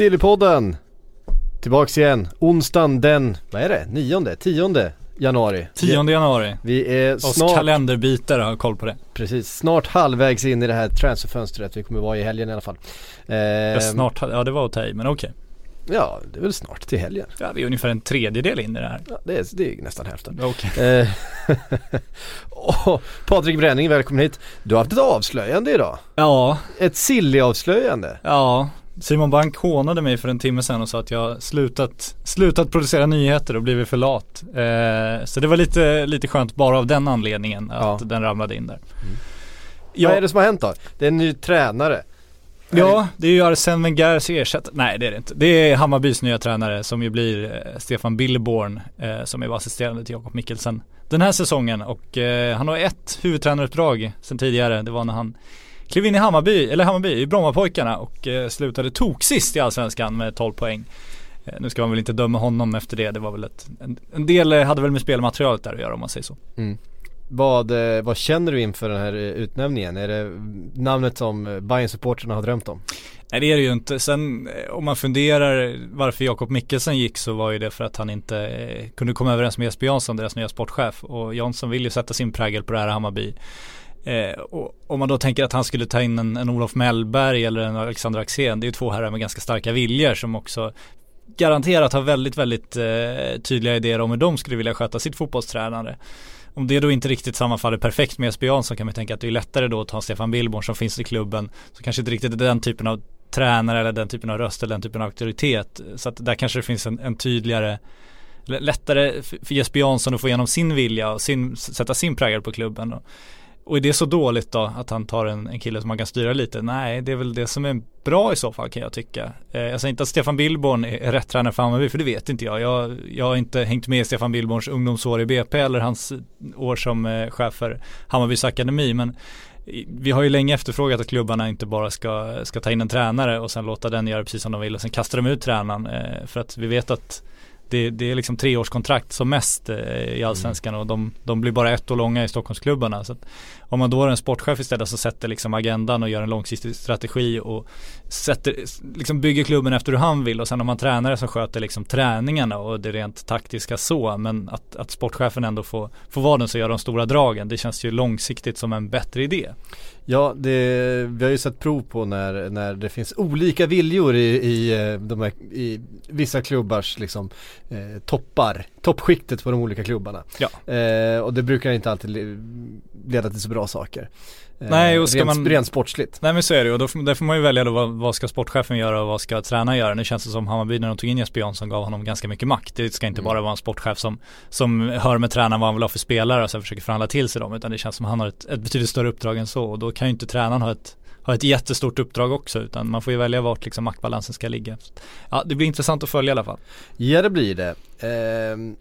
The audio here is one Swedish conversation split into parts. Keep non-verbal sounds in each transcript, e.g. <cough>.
Sillypodden! Tillbaks igen, onsdagen den, vad är det? Nionde? Tionde januari 10 januari. Vi är Oss snart, kalenderbitare har koll på det. precis, snart halvvägs in i det här transferfönstret Vi kommer vara i helgen i alla fall Ja, eh, snart, ja det var att ta i, men okej. Ja, det är väl snart till helgen Ja, vi är ungefär en tredjedel in i det här. ja, det, är, det är nästan hälften Okej. eh, <laughs> Patrik Bränning, välkommen hit Du har haft ett avslöjande idag Ja, Ett silly-avslöjande ja. Simon Bank hånade mig för en timme sedan och sa att jag slutat, slutat producera nyheter och blivit för lat. Eh, så det var lite, lite skönt bara av den anledningen att Ja. den ramlade in där. Vad är det som har hänt då? Det är en ny tränare Ja, det är ju Arsene Wengers ersättare. Nej det är det inte. Det är Hammarbys nya tränare som ju blir eh, Stefan Billborn eh, som är assisterande till Jakob Mikkelsen den här säsongen och eh, han har ett huvudtränaruppdrag sedan tidigare. Det var när han klev in i Hammarby, eller Hammarby, i Brommapojkarna och eh, slutade toksist i Allsvenskan med 12 poäng. Eh, nu ska man väl inte döma honom efter det. Det var väl ett, en, en del eh, hade väl med spelmaterialet där att göra om man säger så. Vad, eh, vad känner du inför den här utnämningen? Är det namnet som bayern supportrarna har drömt om? Nej det är det ju inte. Sen om man funderar varför Jakob Mikkelsen gick så var ju det för att han inte eh, kunde komma överens med Jesper Jansson, deras nya sportchef. Och Jansson vill ju sätta sin prägel på det här Hammarby. Eh, och om man då tänker att han skulle ta in en, en Olof Mellberg eller en Alexander Axén, det är ju två herrar med ganska starka viljor som också garanterat har väldigt, väldigt eh, tydliga idéer om hur de skulle vilja sköta sitt fotbollstränande. Om det då inte riktigt sammanfaller perfekt med Jesper Jansson kan man tänka att det är lättare då att ta Stefan Billborn som finns i klubben. Så kanske inte riktigt är den typen av tränare eller den typen av röst eller den typen av auktoritet. Så att där kanske det finns en, en tydligare Lättare för för Jesper Jansson att få igenom sin vilja och sin, sätta sin prägel på klubben. Och, är det så dåligt då att han tar en, en kille som man kan styra lite? Nej, det är väl det som är bra i så fall kan jag tycka. Eh, jag säger inte att Stefan Billborn är är rätt tränare för Hammarby, för det vet inte jag. jag. Jag har inte hängt med i Stefan Billborns ungdomsår i BP eller hans år som eh, chef för Hammarbys akademi. Men vi har ju länge efterfrågat att klubbarna inte bara ska, ska ta in en tränare och sen låta den göra precis som de vill och sen kasta de ut tränaren. Eh, för att vi vet att det, det är liksom treårskontrakt som mest eh, i allsvenskan och de, de blir bara ett år långa i Stockholmsklubbarna. Så om man då har en sportchef istället som sätter liksom agendan och gör en långsiktig strategi och sätter, liksom bygger klubben efter hur han vill och sen har man tränare som sköter liksom träningarna och det rent taktiska så men att, att sportchefen ändå får, får vara den som gör de stora dragen det känns ju långsiktigt som en bättre idé. Ja, det, vi har ju sett prov på när, när det finns olika viljor i, i, eh, de här, i vissa klubbars liksom, eh, toppar, toppskiktet på de olika klubbarna. Ja. Eh, och det brukar inte alltid le- leda till så bra saker. Eh, Nej, och ska rent, man- rent sportsligt. Nej men så är det och då, får- där får man ju välja då vad, vad ska sportchefen göra och vad ska tränaren göra. Nu känns det som Hammarby när de tog in Jesper Jansson gav honom ganska mycket makt. Det ska inte Mm. bara vara en sportchef som, som hör med tränaren vad han vill ha för spelare och sen försöker förhandla till sig dem. Utan det känns som han har ett, ett betydligt större uppdrag än så och då kan ju inte tränaren ha ett ha ett jättestort uppdrag också utan man får ju välja vart liksom maktbalansen ska ligga. Ja det blir intressant att följa i alla fall. Ja det blir det. Ehm,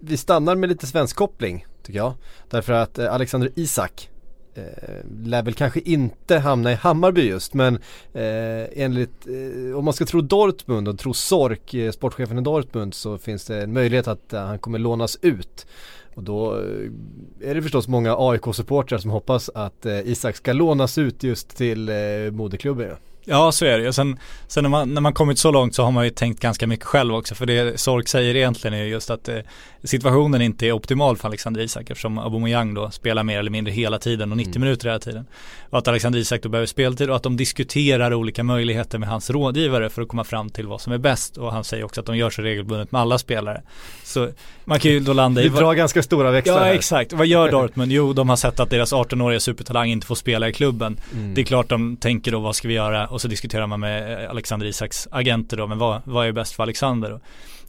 vi stannar med lite svensk koppling tycker jag. Därför att eh, Alexander Isak eh, lär väl kanske inte hamna i Hammarby just men eh, enligt, eh, om man ska tro Dortmund och tro Sork, eh, sportchefen i Dortmund så finns det en möjlighet att eh, han kommer lånas ut. Och då eh, är det förstås många AIK-supportrar som hoppas att eh, Isak ska lånas ut just till eh, moderklubben. Ja. Ja så är det ju. Sen, sen när, man, när man kommit så långt så har man ju tänkt ganska mycket själv också. För det Sork säger egentligen är just att eh, situationen inte är optimal för Alexander Isak eftersom Aubameyang då spelar mer eller mindre hela tiden och 90 minuter hela tiden. Och att Alexander Isak då behöver speltid och att de diskuterar olika möjligheter med hans rådgivare för att komma fram till vad som är bäst. Och han säger också att de gör så regelbundet med alla spelare. Så man kan ju då landa i Vi drar ganska stora växlar Ja här. exakt, vad gör Dortmund? Jo de har sett att deras 18-åriga supertalang inte får spela i klubben. Mm. Det är klart de tänker då vad ska vi göra? Och så diskuterar man med Alexander Isaks agenter då, men vad, vad är bäst för Alexander? Och,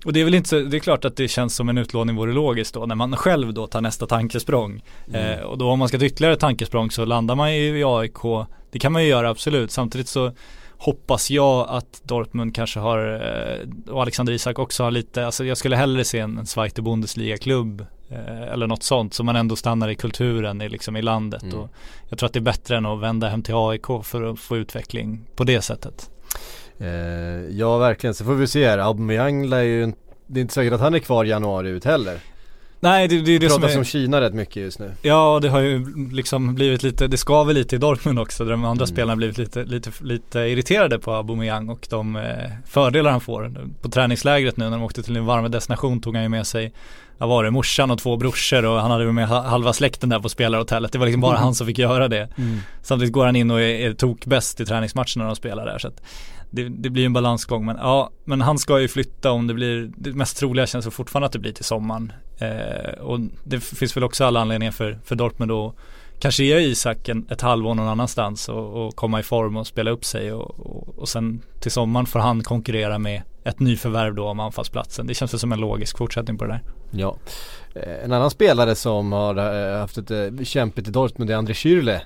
och det är väl inte så, det är klart att det känns som en utlåning vore logiskt då när man själv då tar nästa tankesprång. Mm. Eh, och då om man ska ta ytterligare tankesprång så landar man ju i AIK, det kan man ju göra absolut. Samtidigt så hoppas jag att Dortmund kanske har, och Alexander Isak också har lite, alltså jag skulle hellre se en, en Zweite Bundesliga-klubb eller något sånt så man ändå stannar i kulturen i, liksom i landet. Mm. Och jag tror att det är bättre än att vända hem till AIK för att få utveckling på det sättet. Eh, ja verkligen, så får vi se här. Aubameyang lär ju, det är inte säkert att han är kvar januari ut heller. Nej det, det är det som är... om Kina rätt mycket just nu. Ja det har ju liksom blivit lite, det skaver lite i Dortmund också. Där de andra mm. spelarna blivit lite, lite, lite irriterade på Aubameyang och de eh, fördelar han får. På träningslägret nu när de åkte till en varm destination tog han ju med sig vad var det, morsan och två brorsor och han hade med halva släkten där på spelarhotellet. Det var liksom bara mm. han som fick göra det. Mm. Samtidigt går han in och är, är tokbäst i träningsmatcherna när de spelar där. Så att det, det, blir en balansgång men ja, men han ska ju flytta om det blir, det mest troliga känns fortfarande att det blir till sommaren. Eh, och det finns väl också alla anledningar för, för Dortmund att kanske ge Isak en, ett halvår någon annanstans och, och, komma i form och spela upp sig och, och, och sen till sommaren får han konkurrera med ett nyförvärv då om anfallsplatsen. Det känns väl som en logisk fortsättning på det där. Ja. Eh, en annan spelare som har eh, haft ett eh, kämpigt i Dortmund är André Schürrle.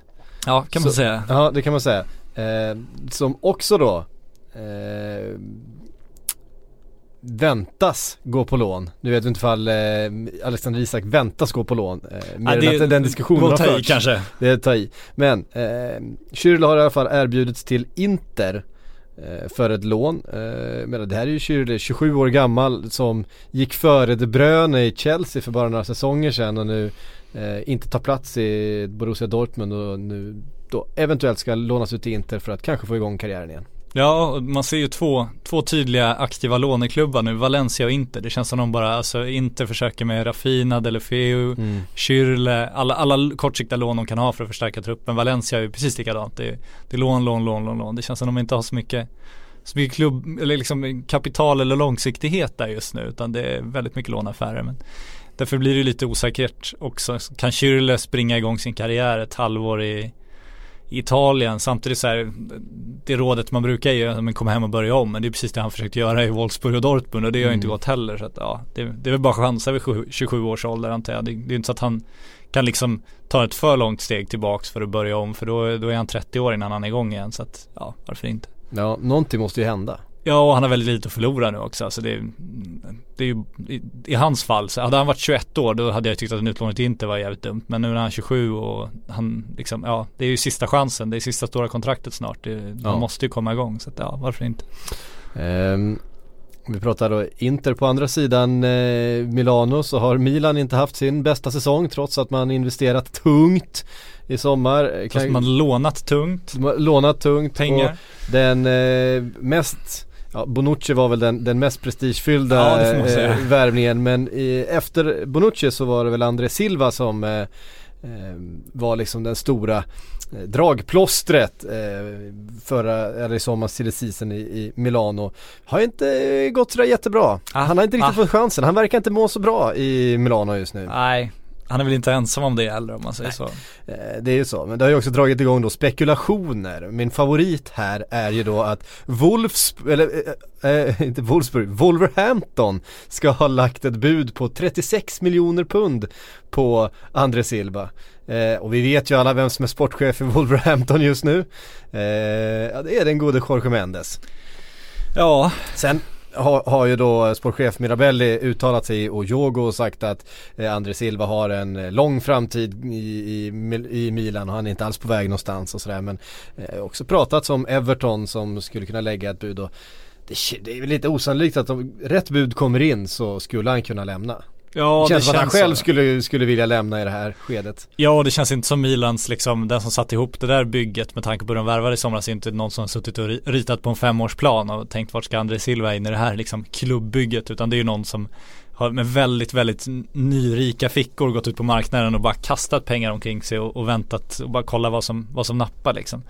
Ja, kan man säga. Ja, det kan man säga. Eh, som också då eh, väntas gå på lån. Nu vet vi inte ifall eh, Alexander Isak väntas gå på lån. Eh, mer ja, det, än den diskussionen har förts. kanske. Det är ta i. Men eh, Schürrle har i alla fall erbjudits till Inter eh, för ett lån. Eh, men det här är ju Schürrle, 27 år gammal som gick före De Bruyne i Chelsea för bara några säsonger sedan och nu eh, inte tar plats i Borussia Dortmund och nu då eventuellt ska lånas ut till Inter för att kanske få igång karriären igen. Ja, man ser ju två, två tydliga aktiva låneklubbar nu, Valencia och Inter. Det känns som de bara, alltså Inter försöker med Rafina, Delefeu, mm. Alla, alla kortsiktiga lån de kan ha för att förstärka truppen. Valencia är ju precis likadant. Det är, det är lån, lån, lån, lån, lån. Det känns som de inte har så mycket så mycket klubb, eller liksom kapital eller långsiktighet där just nu utan det är väldigt mycket lånaffärer. Men därför blir det lite osäkert också. Kan Schürrle springa igång sin karriär ett halvår i Italien samtidigt så här det rådet man brukar ge att komma hem och börja om men det är precis det han försökte göra i Wolfsburg och Dortmund och det har mm. inte gått heller så att ja det, det är väl bara chansa vid 27 års ålder antar jag. Det, det är inte så att han kan liksom ta ett för långt steg tillbaks för att börja om för då, då är han 30 år innan han är igång igen så att ja varför inte? Ja någonting måste ju hända Ja och han har väldigt lite att förlora nu också. Alltså det, det är ju i, i, hans fall, så hade han varit 21 år då hade jag tyckt att en utlåning inte var jävligt dumt. Men nu när han är 27 och han liksom, ja det är ju sista chansen. Det är sista stora kontraktet snart. Det, ja. Man måste ju komma igång så att ja, varför inte. Um, vi pratar då Inter på andra sidan eh, Milano så har Milan inte haft sin bästa säsong trots att man investerat tungt i sommar. Trots att man lånat tungt. Lånat tungt. Pengar. den eh, mest Ja, Bonucci var väl den, den mest prestigefyllda ja, eh, <laughs> värvningen men i, efter Bonucci så var det väl André Silva som eh, eh var liksom den stora eh, dragplåstret eh, förra, eller i sommar silly season i, i, Milano. Har inte gått sådär jättebra. Ah, Han har inte riktigt ah. fått chansen. Han verkar inte må så bra i Milano just nu. Nej, han är väl inte ensam om det heller om man säger Nej. så. Eh, det är ju så, men det har ju också dragit igång då spekulationer. Min favorit här är ju då att Wolfs, eller äh, äh, <laughs> inte Wolfsburg, Wolverhampton ska ha lagt ett bud på 36 miljoner pund på André Silva. Eh, och vi vet ju alla vem som är sportchef i Wolverhampton just nu. Eh, ja, det är den gode Jorge Mendes. Ja. Sen har, har ju då sportchef Mirabelli uttalat sig och Jogo och sagt att eh, André Silva har en eh, lång framtid i, i, i Milan och han är inte alls på väg någonstans och sådär men eh, också pratat om Everton som skulle kunna lägga ett bud och det, det är väl lite osannolikt att om rätt bud kommer in så skulle han kunna lämna. Ja, det känns som att han själv skulle, skulle vilja lämna i det här skedet. Ja, det känns inte som Milans liksom, den som satte ihop det där bygget med tanke på hur de värvade i somras, inte någon som suttit och ritat på en femårsplan och tänkt vart ska André Silva in i det här liksom klubbbygget, utan det är ju någon som har med väldigt, väldigt nyrika fickor gått ut på marknaden och bara kastat pengar omkring sig och, och väntat och bara kolla vad som, vad som nappar liksom.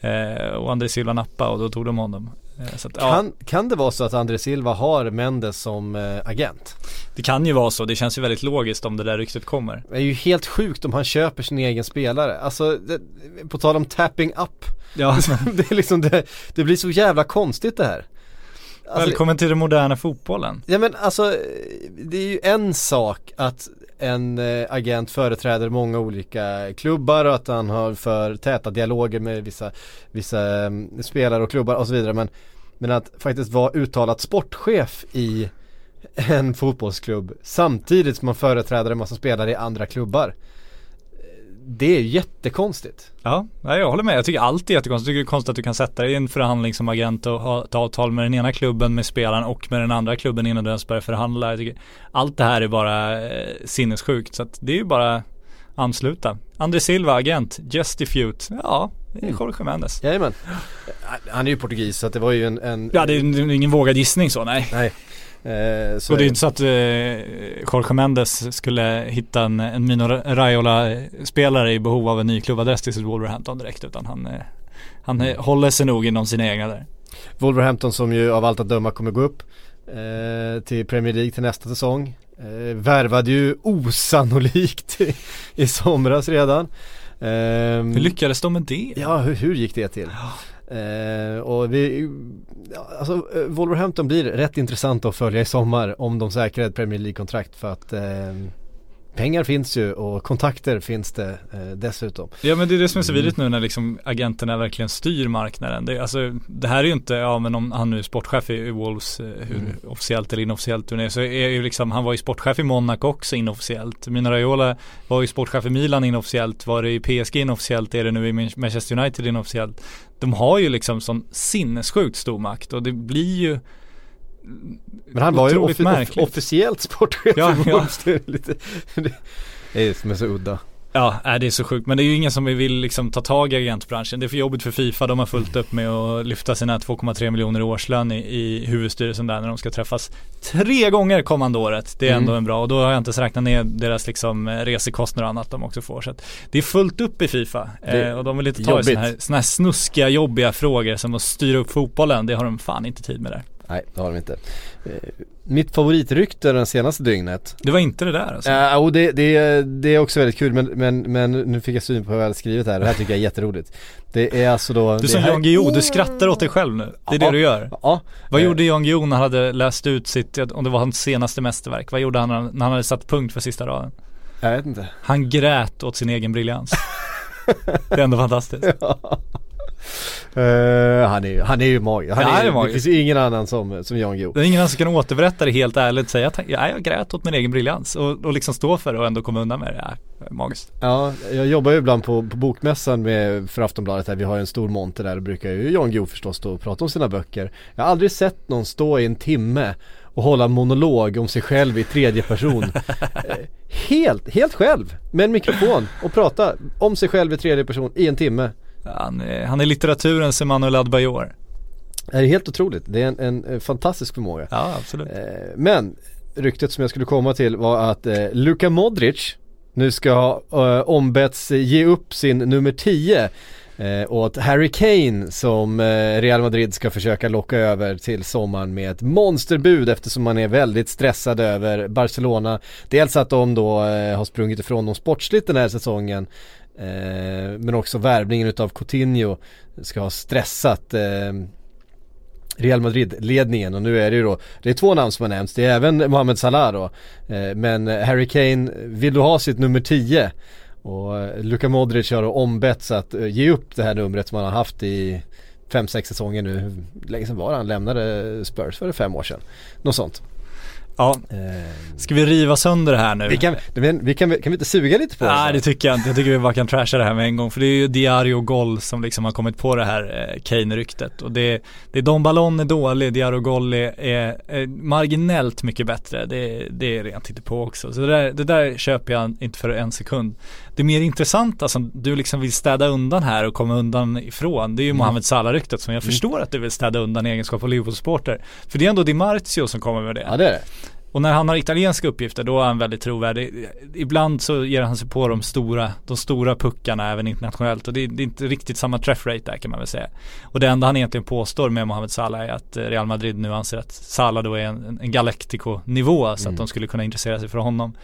Eh, och André Silva nappade och då tog de honom. Eh, att, ja, Kan, kan det vara så att André Silva har Mendes som eh, agent? det kan ju vara så, det känns ju väldigt logiskt om det där ryktet kommer. Det är ju helt sjukt om han köper sin egen spelare. Alltså, det, på tal om tapping up. Ja, <laughs> det är liksom det, det blir så jävla konstigt det här. Alltså, välkommen till den moderna fotbollen. Ja men alltså, det är ju en sak att en eh, agent företräder många olika klubbar och att han har för täta dialoger med vissa, vissa eh, spelare och klubbar och så vidare. Men, men att faktiskt vara uttalat sportchef i en fotbollsklubb samtidigt som man företräder en massa spelare i andra klubbar. Det är ju jättekonstigt. Ja, nej, jag håller med. Jag tycker allt är jättekonstigt. Jag tycker det är konstigt att du kan sätta dig i en förhandling som agent och ha ett avtal med den ena klubben med spelaren och med den andra klubben innan du ens börjar förhandla. Jag tycker allt det här är bara eh, sinnessjukt. Så att det är ju bara ansluta. André Silva, agent, Justifute. Ja, det är Jorge Mendes. Jajamän. Han är ju portugis så att det var ju en, en Ja, det är det är ingen vågad gissning så, nej. Nej. Eh, så Och det är inte så att eh, Jorge Mendes skulle hitta en, en Mino Raiola-spelare i behov av en ny klubbadress till sitt Wolverhampton direkt utan han, eh, han eh, håller sig nog inom sina egna där. Wolverhampton som ju av allt att döma kommer gå upp eh, till Premier League till nästa säsong. Eh, värvade ju osannolikt i, i somras redan. Ehm, Hur lyckades de med det? Ja, hur, hur gick det till? Eh, och vi, alltså eh, Wolverhampton blir rätt intressant att följa i sommar om de säkrar ett Premier League-kontrakt för att eh, pengar finns ju och kontakter finns det eh, dessutom. Ja men det är det som är så vidrigt nu när liksom agenterna verkligen styr marknaden. Det, alltså, det här är ju inte, ja men om han nu är sportchef i, Wolves, eh, hur officiellt eller inofficiellt det är, så är ju liksom, han var ju sportchef i Monaco också inofficiellt. Mino Raiola var ju sportchef i Milan inofficiellt, var det i PSG inofficiellt, är det nu i Man- Manchester United inofficiellt. De har ju liksom sån sinnessjukt stor makt och det blir ju Men han var ju off- märkligt. officiellt sportchef Ja, ja. <laughs> Det är lite, det är som är så udda. Ja, äh, det är så sjukt. Men det är ju ingen som vill liksom ta tag i agentbranschen. Det är för jobbigt för Fifa. De har fullt upp med att lyfta sina 2,3 miljoner i årslön i, i huvudstyrelsen där när de ska träffas tre gånger kommande året. Det är ändå en bra och då har jag inte ens räknat ner deras liksom eh, resekostnader och annat de också får. Så att det är fullt upp i Fifa eh, och de vill inte ta i sådana här, såna här snuskiga jobbiga frågor som att styra upp fotbollen. Det har de fan inte tid med där. Nej, det har de inte. Eh, mitt favoritrykte den senaste dygnet Det var inte det där alltså. Ja, och det, det, det är också väldigt kul men, men, men nu fick jag syn på vad jag hade skrivit här det här tycker jag är jätteroligt. Det är alltså då Du som Jan Guillou, du skrattar åt dig själv nu. Det är Ja. det du gör. Ja, Vad Eh, gjorde Jan Guillou när han hade läst ut sitt, om det var hans senaste mästerverk? Vad gjorde han när han hade satt punkt för sista raden? Jag vet inte. Han grät åt sin egen briljans. <laughs> det är ändå fantastiskt. Eh, han, är, ju- han är ju magisk. Han Ja, är, är det magisk. finns ju ingen annan som, som Jan Guillou. Det är ingen annan som kan återberätta det helt ärligt och säga att ja, jag grät åt min egen briljans och, och liksom stå för det och ändå komma undan med det. Ja, magiskt. Ja, jag jobbar ju ibland på, på bokmässan med, för Aftonbladet här. Vi har en stor monter där och brukar ju Jan Guillou förstås stå och prata om sina böcker. Jag har aldrig sett någon stå i en timme och hålla en monolog om sig själv i tredje person. <laughs> Eh, helt, helt själv med en mikrofon och prata om sig själv i tredje person i en timme. Han är, han är litteraturens Emanuel Adebayor. Det är helt otroligt. Det är en, en, eh, fantastisk förmåga. Ja, absolut. Eh, Men ryktet som jag skulle komma till var att eh, Luka Modric nu ska ha eh, ombetts ge upp sin nummer 10 eh, åt Harry Kane som eh, Real Madrid ska försöka locka över till sommaren med ett monsterbud eftersom man är väldigt stressad över Barcelona. Dels att de då eh, har sprungit ifrån dem sportsligt den här säsongen eh, Eh, men också värvningen utav Coutinho ska ha stressat eh, Real Madrid-ledningen och nu är det ju då, det är två namn som har nämnts, det är även Mohamed Salah då. Eh, men Harry Kane vill du ha sitt nummer 10 och eh, Luka Modric har då ombetts att eh, ge upp det här numret som han har haft i 5-6 säsonger nu. Hur länge sedan var det han lämnade Spurs? Var det fem år sedan? Något sånt. Ja, Eh, ska vi riva sönder det här nu? vi kan, men vi kan, kan vi inte suga lite på det? Nej det tycker jag inte. Jag tycker vi bara kan trasha det här med en gång. För det är ju Diario Gol som liksom har kommit på det här eh, Kane-ryktet. Och det, det är Don Ballon är dålig, Diario Gol är, är, marginellt mycket bättre. Det, det är rent på också. Så det där, det där köper jag inte för en sekund. Det mer intressanta som du liksom vill städa undan här och komma undan ifrån. Det är ju Mohamed Salah-ryktet som jag förstår att du vill städa undan i egenskap av Liverpool-supporter. För det är ändå Di Marzio som kommer med det. Ja det är det. Och när han har italienska uppgifter då är han väldigt trovärdig. Ibland så ger han sig på de stora, de stora puckarna även internationellt och det, det är inte riktigt samma träffrate där kan man väl säga. Och det enda han egentligen påstår med Mohamed Salah är att Real Madrid nu anser att Salah då är en, en Galactico-nivå så att de skulle kunna intressera sig för honom.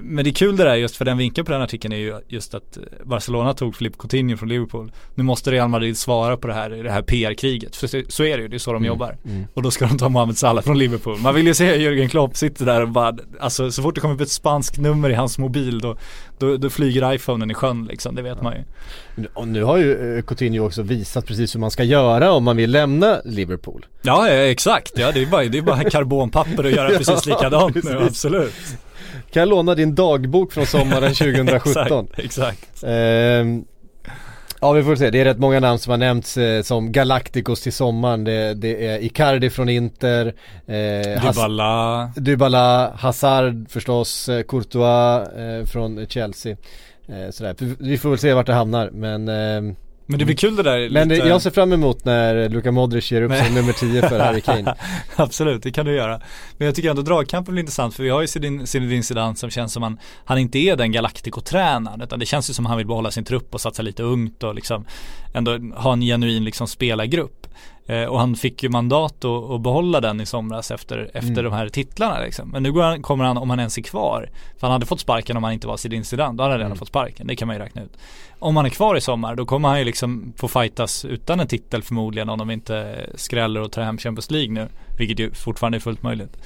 Men det är kul det där just för den vinkeln på den artikeln är ju just att Barcelona tog Filip Coutinho från Liverpool. Nu måste Real Madrid svara på det här, det här PR-kriget. För så, är det ju, det är så de jobbar. Och då ska de ta Mohamed Salah från Liverpool. Man vill ju se Jürgen Klopp sitta där och bara, alltså så fort det kommer upp ett spanskt nummer i hans mobil då, då, då flyger iPhonen i sjön liksom, det vet man ju. Och nu har ju eh, Coutinho också visat precis hur man ska göra om man vill lämna Liverpool. Ja, ja exakt. Ja, det är bara, det är bara <laughs> karbonpapper att göra precis likadant nu, precis. absolut. Kan jag låna din dagbok från sommaren 2017? <laughs> exakt, exakt. Ehm, ja vi får se, det är rätt många namn som har nämnts eh, som Galacticos till sommaren. Det, det är Icardi från Inter, eh, Dybala. Dybala, Hazard förstås, eh, Courtois eh, från Chelsea. Eh, sådär. Vi får väl se vart det hamnar men eh, Men det blir kul det där Men lite... jag ser fram emot när Luka Modric ger upp som nummer 10 för Harry Kane. <laughs> Absolut, det kan du göra. Men jag tycker ändå dragkampen blir intressant för vi har ju Zinedine Zinedine Zidane som känns som han, han inte är den Galactico-tränaren utan det känns ju som han vill behålla sin trupp och satsa lite ungt och liksom ändå ha en genuin liksom spelargrupp. Eh, och han fick ju mandat att, att behålla den i somras efter, efter de här titlarna liksom. Men nu han, kommer han, om han ens är kvar, för han hade fått sparken om han inte var Zinedine Zidane, då hade han redan fått sparken, det kan man ju räkna ut. Om han är kvar i sommar, då kommer han ju liksom få fightas utan en titel förmodligen om de inte skräller och tar hem Champions League nu, vilket ju fortfarande är fullt möjligt.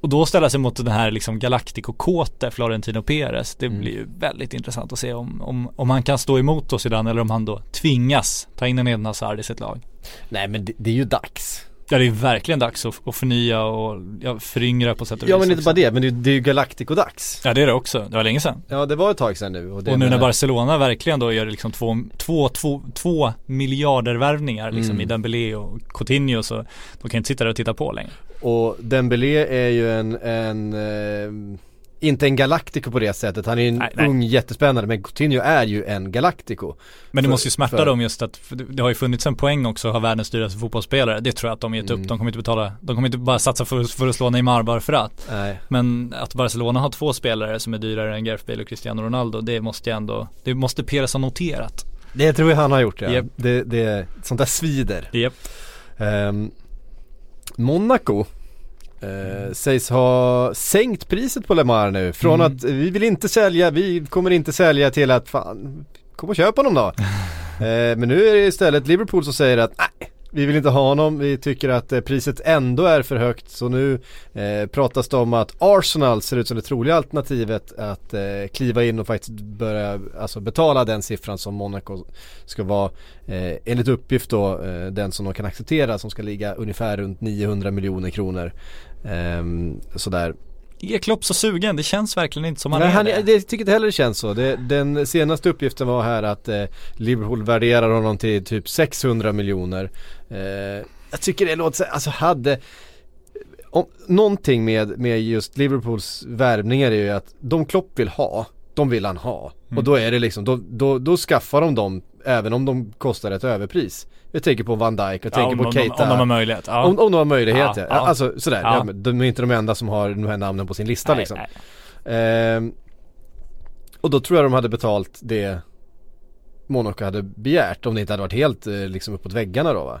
Och då ställa sig mot den här liksom Galactico-kåte Florentino Perez. Det blir ju väldigt intressant att se om, om, om han kan stå emot oss den eller om han då tvingas ta in en Eden Hazard i sitt lag. Nej men det, det är ju dags. Ja det är verkligen dags att, att förnya och ja, föryngra på sätt och Ja vis men inte bara det, men det, det är ju Galactico-dags. Ja det är det också, det var länge sedan. Ja det var ett tag sedan nu. Och, Och nu när Barcelona verkligen då gör liksom två, två, två, två miljarder värvningar liksom Mm. i Dembélé och Coutinho så de kan inte sitta där och titta på längre. Och Dembélé är ju en, en eh, inte en Galactico på det sättet, han är en Nej, nej. ung jättespännande men Coutinho är ju en Galactico. Men det För- måste ju smärta för- dem just att det har ju funnits en poäng också att ha världens dyraste fotbollsspelare. Det tror jag att de gett Mm. upp. De kommer inte betala, de kommer inte bara satsa för, för att slå Neymar bara för att. Nej. Men att Barcelona har två spelare som är dyrare än Gareth Bale och Cristiano Ronaldo, det måste jag ändå, det måste Perez ha noterat. Det tror jag han har gjort ja. Japp. Det, det, sånt där svider. Japp. Ehm, Monaco eh, sägs ha sänkt priset på Lemar nu. Från Mm. att vi vill inte sälja, vi kommer inte sälja till att fan, kom och köp honom då. <laughs> eh, men nu är det istället Liverpool som säger att nej, vi vill inte ha honom, vi tycker att eh, priset ändå är för högt. Så nu eh, pratas det om att Arsenal ser ut som det troliga alternativet att eh, kliva in och faktiskt börja alltså betala den siffran som Monaco ska vara eh, enligt uppgift då eh, den som de kan acceptera som ska ligga ungefär runt 900 miljoner kronor. Ehm, sådär. Är Klopp så sugen? Det känns verkligen inte som han Nej, är han, det. det tycker inte heller det känns så. Det, den senaste uppgiften var här att eh, Liverpool värderar honom till typ 600 miljoner. Eh, jag tycker det låter så, alltså hade om, Någonting med, med just Liverpools värvningar är ju att de Klopp vill ha, de vill han ha. Mm. Och då är det liksom, då, då, då skaffar de dem även om de kostar ett överpris. Jag tänker på Van Dijk, jag Ja, tänker om, på Keita. om de har möjlighet. Ja. Om, om de har möjlighet ja. Ja. Alltså sådär, Ja. de är inte de enda som har de här namnen på sin lista Nej, liksom. nej. Ehm, och då tror jag de hade betalt det Monaco hade begärt om det inte hade varit helt eh, liksom uppåt väggarna då va.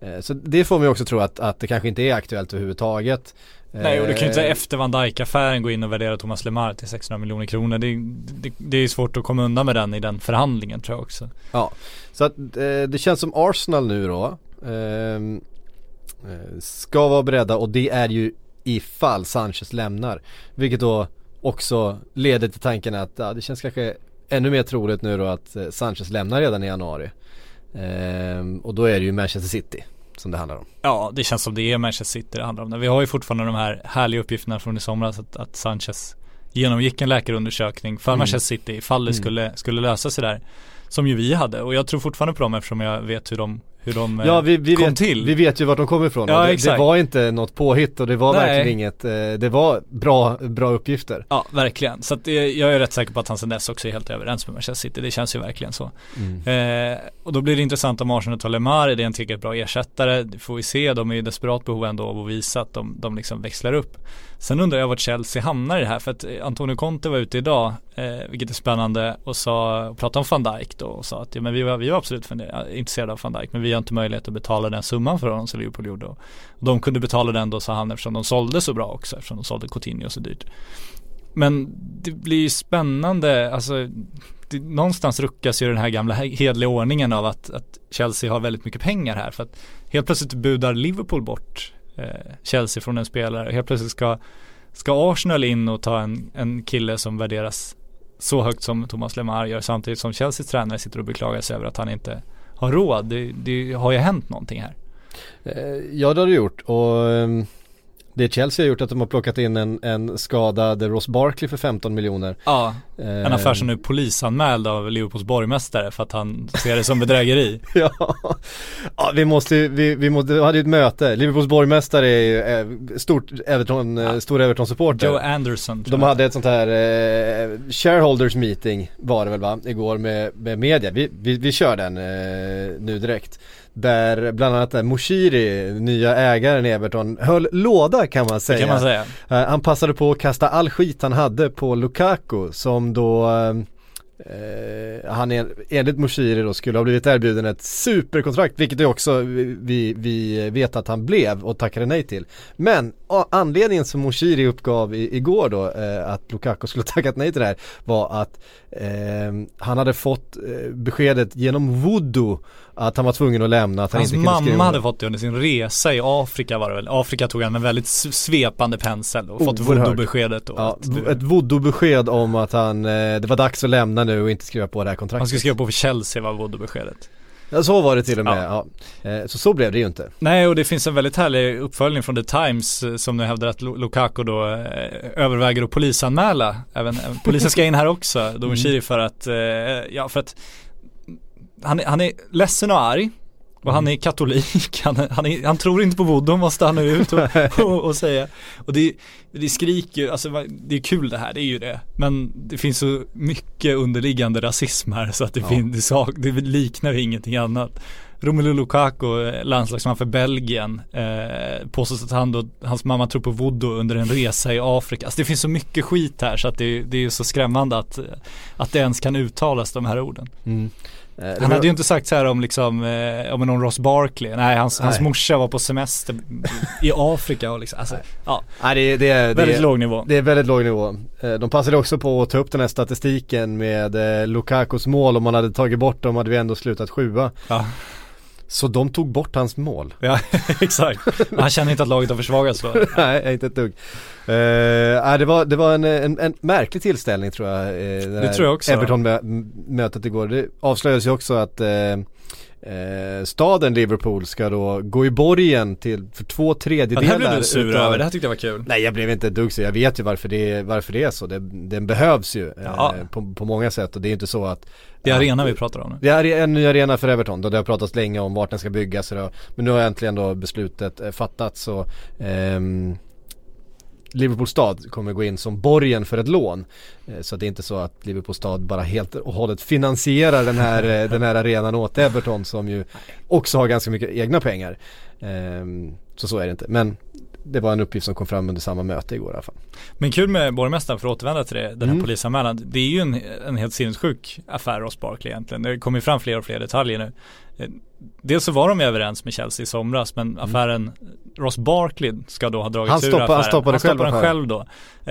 Eh, så det får man ju också tro att, att det kanske inte är aktuellt överhuvudtaget. Nej och du kan ju inte Eh, efter Van Dijk-affären gå in och värdera Thomas Lemar till 600 miljoner kronor. Det, det, det är svårt att komma undan med den i den förhandlingen tror jag också. Ja, så att eh, det känns som Arsenal nu då ehm, eh, ska vara beredda och det är ju ifall Sanchez lämnar. Vilket då också leder till tanken att ja, det känns kanske ännu mer troligt nu då att Sanchez lämnar redan i januari. Ehm, och då är det ju Manchester City som det handlar om. Ja, det känns som det är Manchester City det handlar om. Vi har ju fortfarande de här härliga uppgifterna från i somras att, att Sanchez genomgick en läkarundersökning för Mm. Manchester City ifall det Mm. skulle, skulle lösa sig där. Som ju vi hade och jag tror fortfarande på dem eftersom jag vet hur de, hur de eh, Ja vi, vi, kom vet, till. vi vet ju vart de kommer ifrån Ja, det, det var inte något påhitt och det var Nej. verkligen inget, eh, det var bra, bra uppgifter. Ja, verkligen. Så det, jag är rätt säker på att han sen dess också är helt överens med Manchester City. Det känns ju verkligen så. Eh, och då blir det intressant om Arsenal tar Lemar. Är det en tillräckligt bra ersättare? Det får vi se. De är i desperat behov ändå av att visa att de, de liksom växlar upp. Sen undrar jag vart Chelsea hamnar i det här. För att eh, Antonio Conte var ute idag, eh, vilket är spännande, och, sa, och pratade om van Dijk då och sa att ja, men vi, var, vi var absolut intresserade av van Dijk men vi har inte möjlighet att betala den summan för honom som Liverpool gjorde. Och de kunde betala den då sa han eftersom de sålde så bra också eftersom de sålde Coutinho så dyrt. Men det blir ju spännande, alltså det, någonstans ruckas ju den här gamla hedliga ordningen av att, att Chelsea har väldigt mycket pengar här för att helt plötsligt budar Liverpool bort eh, Chelsea från en spelare. Helt plötsligt ska, ska Arsenal in och ta en, en kille som värderas så högt som Thomas Lemar gör samtidigt som Chelseas tränare sitter och beklagar sig över att han inte har råd. Det, det har ju hänt någonting här. Eh, ja det har det gjort och ehm, det Chelsea har gjort att de har plockat in en, en skadad Ross Barkley för 15 miljoner. Ja, Eh, en affär som nu är polisanmäld av Liverpools borgmästare för att han ser det som bedrägeri. <laughs> ja. ja, vi måste vi, vi måste, vi hade ju ett möte. Liverpools borgmästare är ju eh, stort Everton, eh, stor Everton-supporter. Joe Anderson. De hade ett sånt här eh, shareholders meeting var det väl va, igår med, med media. Vi, vi, vi kör den eh, nu direkt. Där bland annat Moshiri, nya ägaren i Everton, höll låda kan man säga. kan man säga. Eh, han passade på att kasta all skit han hade på Lukaku som då eh, han är, enligt Moshiri då skulle ha blivit erbjuden ett superkontrakt vilket det också vi, vi vet att han blev och tackade nej till. Men anledningen som Moshiri uppgav i, igår då eh, att Lukaku skulle tackat nej till det här var att eh, han hade fått eh, beskedet genom voodoo att han var tvungen att lämna, att han Hans inte kunde skriva mamma under. hade fått det under sin resa i Afrika var det väl. Afrika tog han med väldigt svepande pensel och fått voodoo-beskedet. Ja, du- ett voodoo-besked om att han, eh, det var dags att lämna nu och inte skriva på det här kontraktet. han skulle skriva på för Chelsea var voodoo-beskedet. Ja så var det till och med, ja. Eh, Så så blev det ju inte. Nej och det finns en väldigt härlig uppföljning från The Times eh, som nu hävdar att Lu- Lukaku då eh, överväger att polisanmäla. Även, polisen ska in här också, Don Shiri för att, ja för att han, han är ledsen och arg. Och han är katolik, <laughs> han, han, är, han tror inte på voodoo måste han nu ut och, <laughs> och, och säga. Och det, det skriker alltså det är kul det här, det är ju det. Men det finns så mycket underliggande rasism här så att det, Ja. finns, det, sak, det liknar ingenting annat. Romelu Lukaku, eh, landslagsman för Belgien, eh, påstås att han då, hans mamma tror på voodoo under en resa i Afrika. Alltså det finns så mycket skit här så att det, det är så skrämmande att, att det ens kan uttalas de här orden. Det Han var- hade ju inte sagt så här om liksom, eh, om någon Ross Barkley. Nej, hans, hans Nej. morsa var på semester i Afrika och liksom, alltså, ja, Nej det, det, är, det, väldigt är, låg nivå. det är väldigt låg nivå. Eh, De passade också på att ta upp den här statistiken med eh, Lukakus mål. Om man hade tagit bort dem hade vi ändå slutat sjua. Ja, Så de tog bort hans mål. ja <laughs> exakt. Han känner inte att laget har försvagats då. <laughs> Nej, inte ett dugg. Uh, det var, det var en, en, en märklig tillställning tror jag. eh, det här tror jag också. Everton-mötet igår. Det avslöjades ju också att eh, eh, staden Liverpool ska då gå i borgen till för två Ja, tredjedelar det här blev du sur utav- över, det här tyckte jag var kul. Nej jag blev inte ett dugg så jag vet ju varför det, varför det är så. Det, den behövs ju Ja. eh, på, på många sätt och det är inte så att Det är arenan vi pratar om nu. det är en ny arena för Everton, då det har pratats länge om vart den ska byggas och Men nu har äntligen då beslutet eh, fattats så ehm, Liverpool stad kommer gå in som borgen för ett lån. Eh, så det är inte så att Liverpool stad bara helt och hållet finansierar den här, eh, den här arenan åt Everton som ju också har ganska mycket egna pengar. Ehm, så så är det inte. Men det var en uppgift som kom fram under samma möte igår i alla fall. Men kul med borgmästaren för att återvända till det, den här Mm. polisanmälan. Det är ju en, en helt sinnessjuk affär Ross Barkley egentligen. Det kommer ju fram fler och fler detaljer nu. Eh, Dels så var de ju överens med Chelsea i somras men affären Ross Barkley ska då ha dragits Mm. Han ur stoppa- affären. han stoppade han själv stoppade affären. själv då.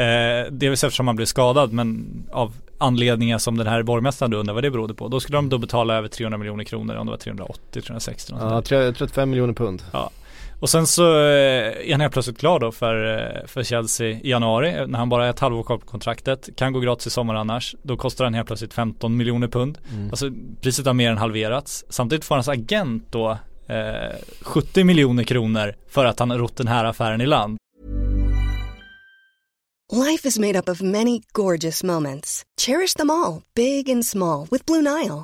Eh, delvis eftersom han blev skadad men av anledningar som den här borgmästaren undrar vad det berodde på. Då skulle de då betala över 300 miljoner kronor om det var 380, 360 något sånt där. Ja, tre- 35 miljoner pund. Och sen så eh, är han helt plötsligt klar då för, eh, för Chelsea i januari när han bara är ett halvår kvar på kontraktet. Kan gå gratis i sommar annars. Då kostar han helt plötsligt 15 miljoner pund. Alltså priset har mer än halverats. Samtidigt får hans agent då eh, 70 miljoner kronor för att han har rott den här affären i land. Life is made up of many gorgeous moments. Cherish them all, big and small, with Blue Nile.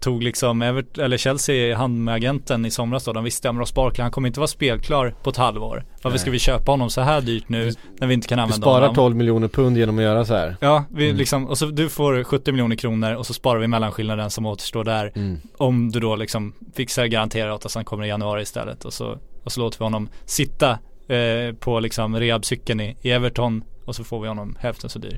tog liksom Evert, eller Chelsea hand med agenten i somras då. De visste att Ross Barkley, han kommer inte vara spelklar på ett halvår. Varför ska vi köpa honom så här dyrt nu när vi inte kan använda sparar honom? 12 miljoner pund genom att göra så här. Ja, vi liksom, och så du får 70 miljoner kronor och så sparar vi mellanskillnaden som återstår där. Mm. Om du då liksom fixar garanterar åt att han kommer i januari istället och så, och så låter vi honom sitta eh, på liksom rehabcykeln i, i Everton och så får vi honom hälften så dyr.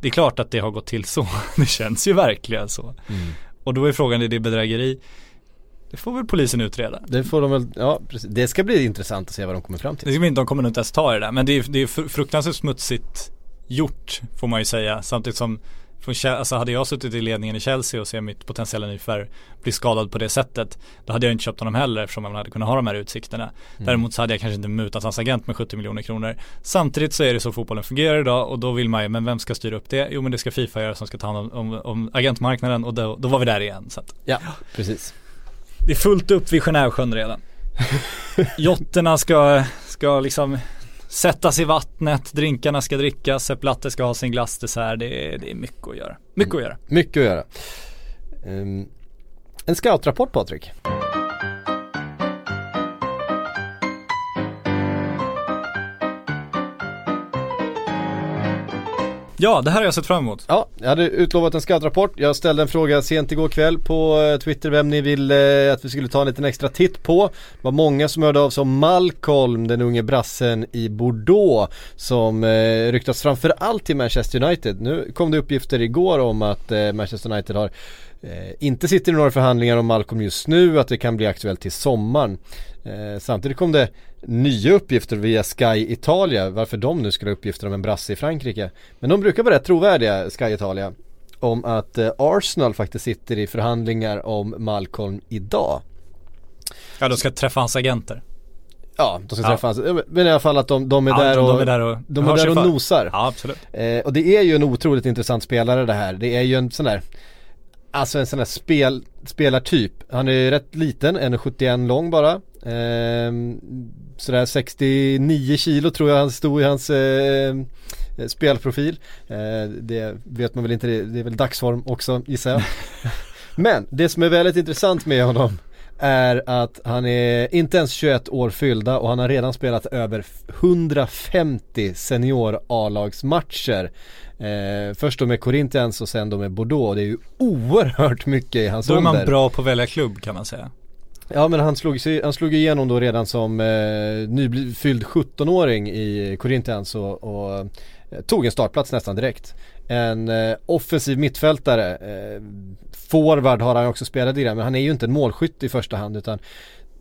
Det är klart att det har gått till så. <laughs> Det känns ju verkligen så. Mm. Och då är frågan, är det bedrägeri? Det får väl polisen utreda. Det får de väl, ja precis. Det ska bli intressant att se vad de kommer fram till. Det ska inte, de kommer nog inte ens ta i det där. Men det är, det är fr- fruktansvärt smutsigt gjort får man ju säga. Samtidigt som från, alltså hade jag suttit i ledningen i Chelsea och ser mitt potentiella nyförvärv bli skadad på det sättet. Då hade jag inte köpt honom heller eftersom man hade kunnat ha de här utsikterna. Däremot så hade jag kanske inte mutat hans agent med 70 miljoner kronor. Samtidigt så är det så fotbollen fungerar idag och då vill man ju, men vem ska styra upp det? Jo men det ska Fifa göra som ska ta hand om, om, om agentmarknaden och då, då var vi där igen. Så att Ja, precis. det är fullt upp vid Genèvesjön redan. <laughs> Jotterna ska, ska liksom sättas i vattnet, drinkarna ska drickas, Sepp Latte ska ha sin glassdessert. Det är, det är mycket att göra. Mycket att göra. Mm, mycket att göra. Um, en scoutrapport Patrik. Ja, det här har jag sett fram emot. Ja, jag hade utlovat en scoutrapport. Jag ställde en fråga sent igår kväll på eh, Twitter vem ni ville eh, att vi skulle ta en liten extra titt på. Det var många som hörde av sig om Malcolm, den unge brassen i Bordeaux som eh, ryktas framförallt till Manchester United. Nu kom det uppgifter igår om att eh, Manchester United har eh, inte sitter i några förhandlingar om Malcolm just nu, att det kan bli aktuellt till sommaren. Eh, samtidigt kom det nya uppgifter via Sky Italia, varför de nu skulle ha uppgifter om en brasse i Frankrike. Men de brukar vara rätt trovärdiga, Sky Italia, om att eh, Arsenal faktiskt sitter i förhandlingar om Malcolm idag. Ja, de ska träffa hans agenter. Ja, de ska Ja. träffas. Men i alla fall att de, de är Ja, där de, och, de är där och, de är där och nosar. Ja, absolut. Eh, och det är ju en otroligt intressant spelare det här. Det är ju en sån där Alltså en sån där spel, spelartyp. Han är ju rätt liten, 1,71 lång bara. Ehm, sådär 69 kilo tror jag han stod i hans eh, spelprofil. Eh, det vet man väl inte, det det är väl dagsform också gissar jag. <laughs> Men det som är väldigt intressant med honom är att han är inte ens 21 år fyllda och han har redan spelat över 150 senior A-lagsmatcher. Eh, först då med Corinthians och sen då med Bordeaux. Det är ju oerhört mycket i hans Då är ålder. man bra på att välja klubb kan man säga. Ja men han slog, han slog igenom då redan som eh, nyfylld 17-åring i Corinthians och, och eh, tog en startplats nästan direkt. En eh, offensiv mittfältare, eh, forward har han också spelat i det men han är ju inte en målskytt i första hand utan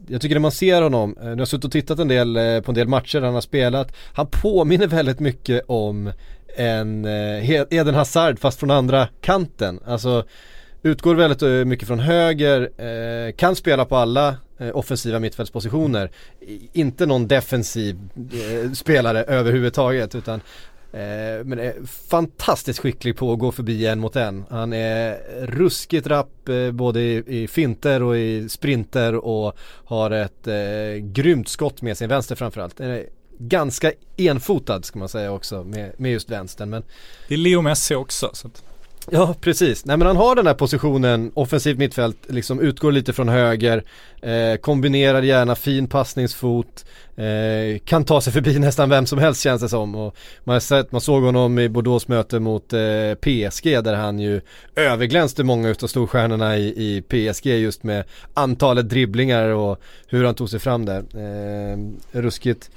jag tycker när man ser honom, eh, nu har jag suttit och tittat en del eh, på en del matcher han har spelat, han påminner väldigt mycket om en eh, Eden Hazard fast från andra kanten. Alltså Utgår väldigt mycket från höger, kan spela på alla offensiva mittfältspositioner. Inte någon defensiv spelare överhuvudtaget utan Eh, men är fantastiskt skicklig på att gå förbi en mot en. Han är ruskigt rapp eh, både i, i finter och i sprinter och har ett eh, grymt skott med sin vänster framförallt. Eh, ganska enfotad ska man säga också med, med just vänstern men Det är Leo Messi också. Så att, Ja precis, nej men han har den här positionen, offensivt mittfält, liksom utgår lite från höger, eh, kombinerar gärna fin passningsfot, eh, kan ta sig förbi <laughs> nästan vem som helst känns det som. Och man, har sett, man såg honom i Bordeaux möte mot eh, PSG där han ju överglänste många utav storstjärnorna i, i PSG just med antalet dribblingar och hur han tog sig fram där. Eh, ruskigt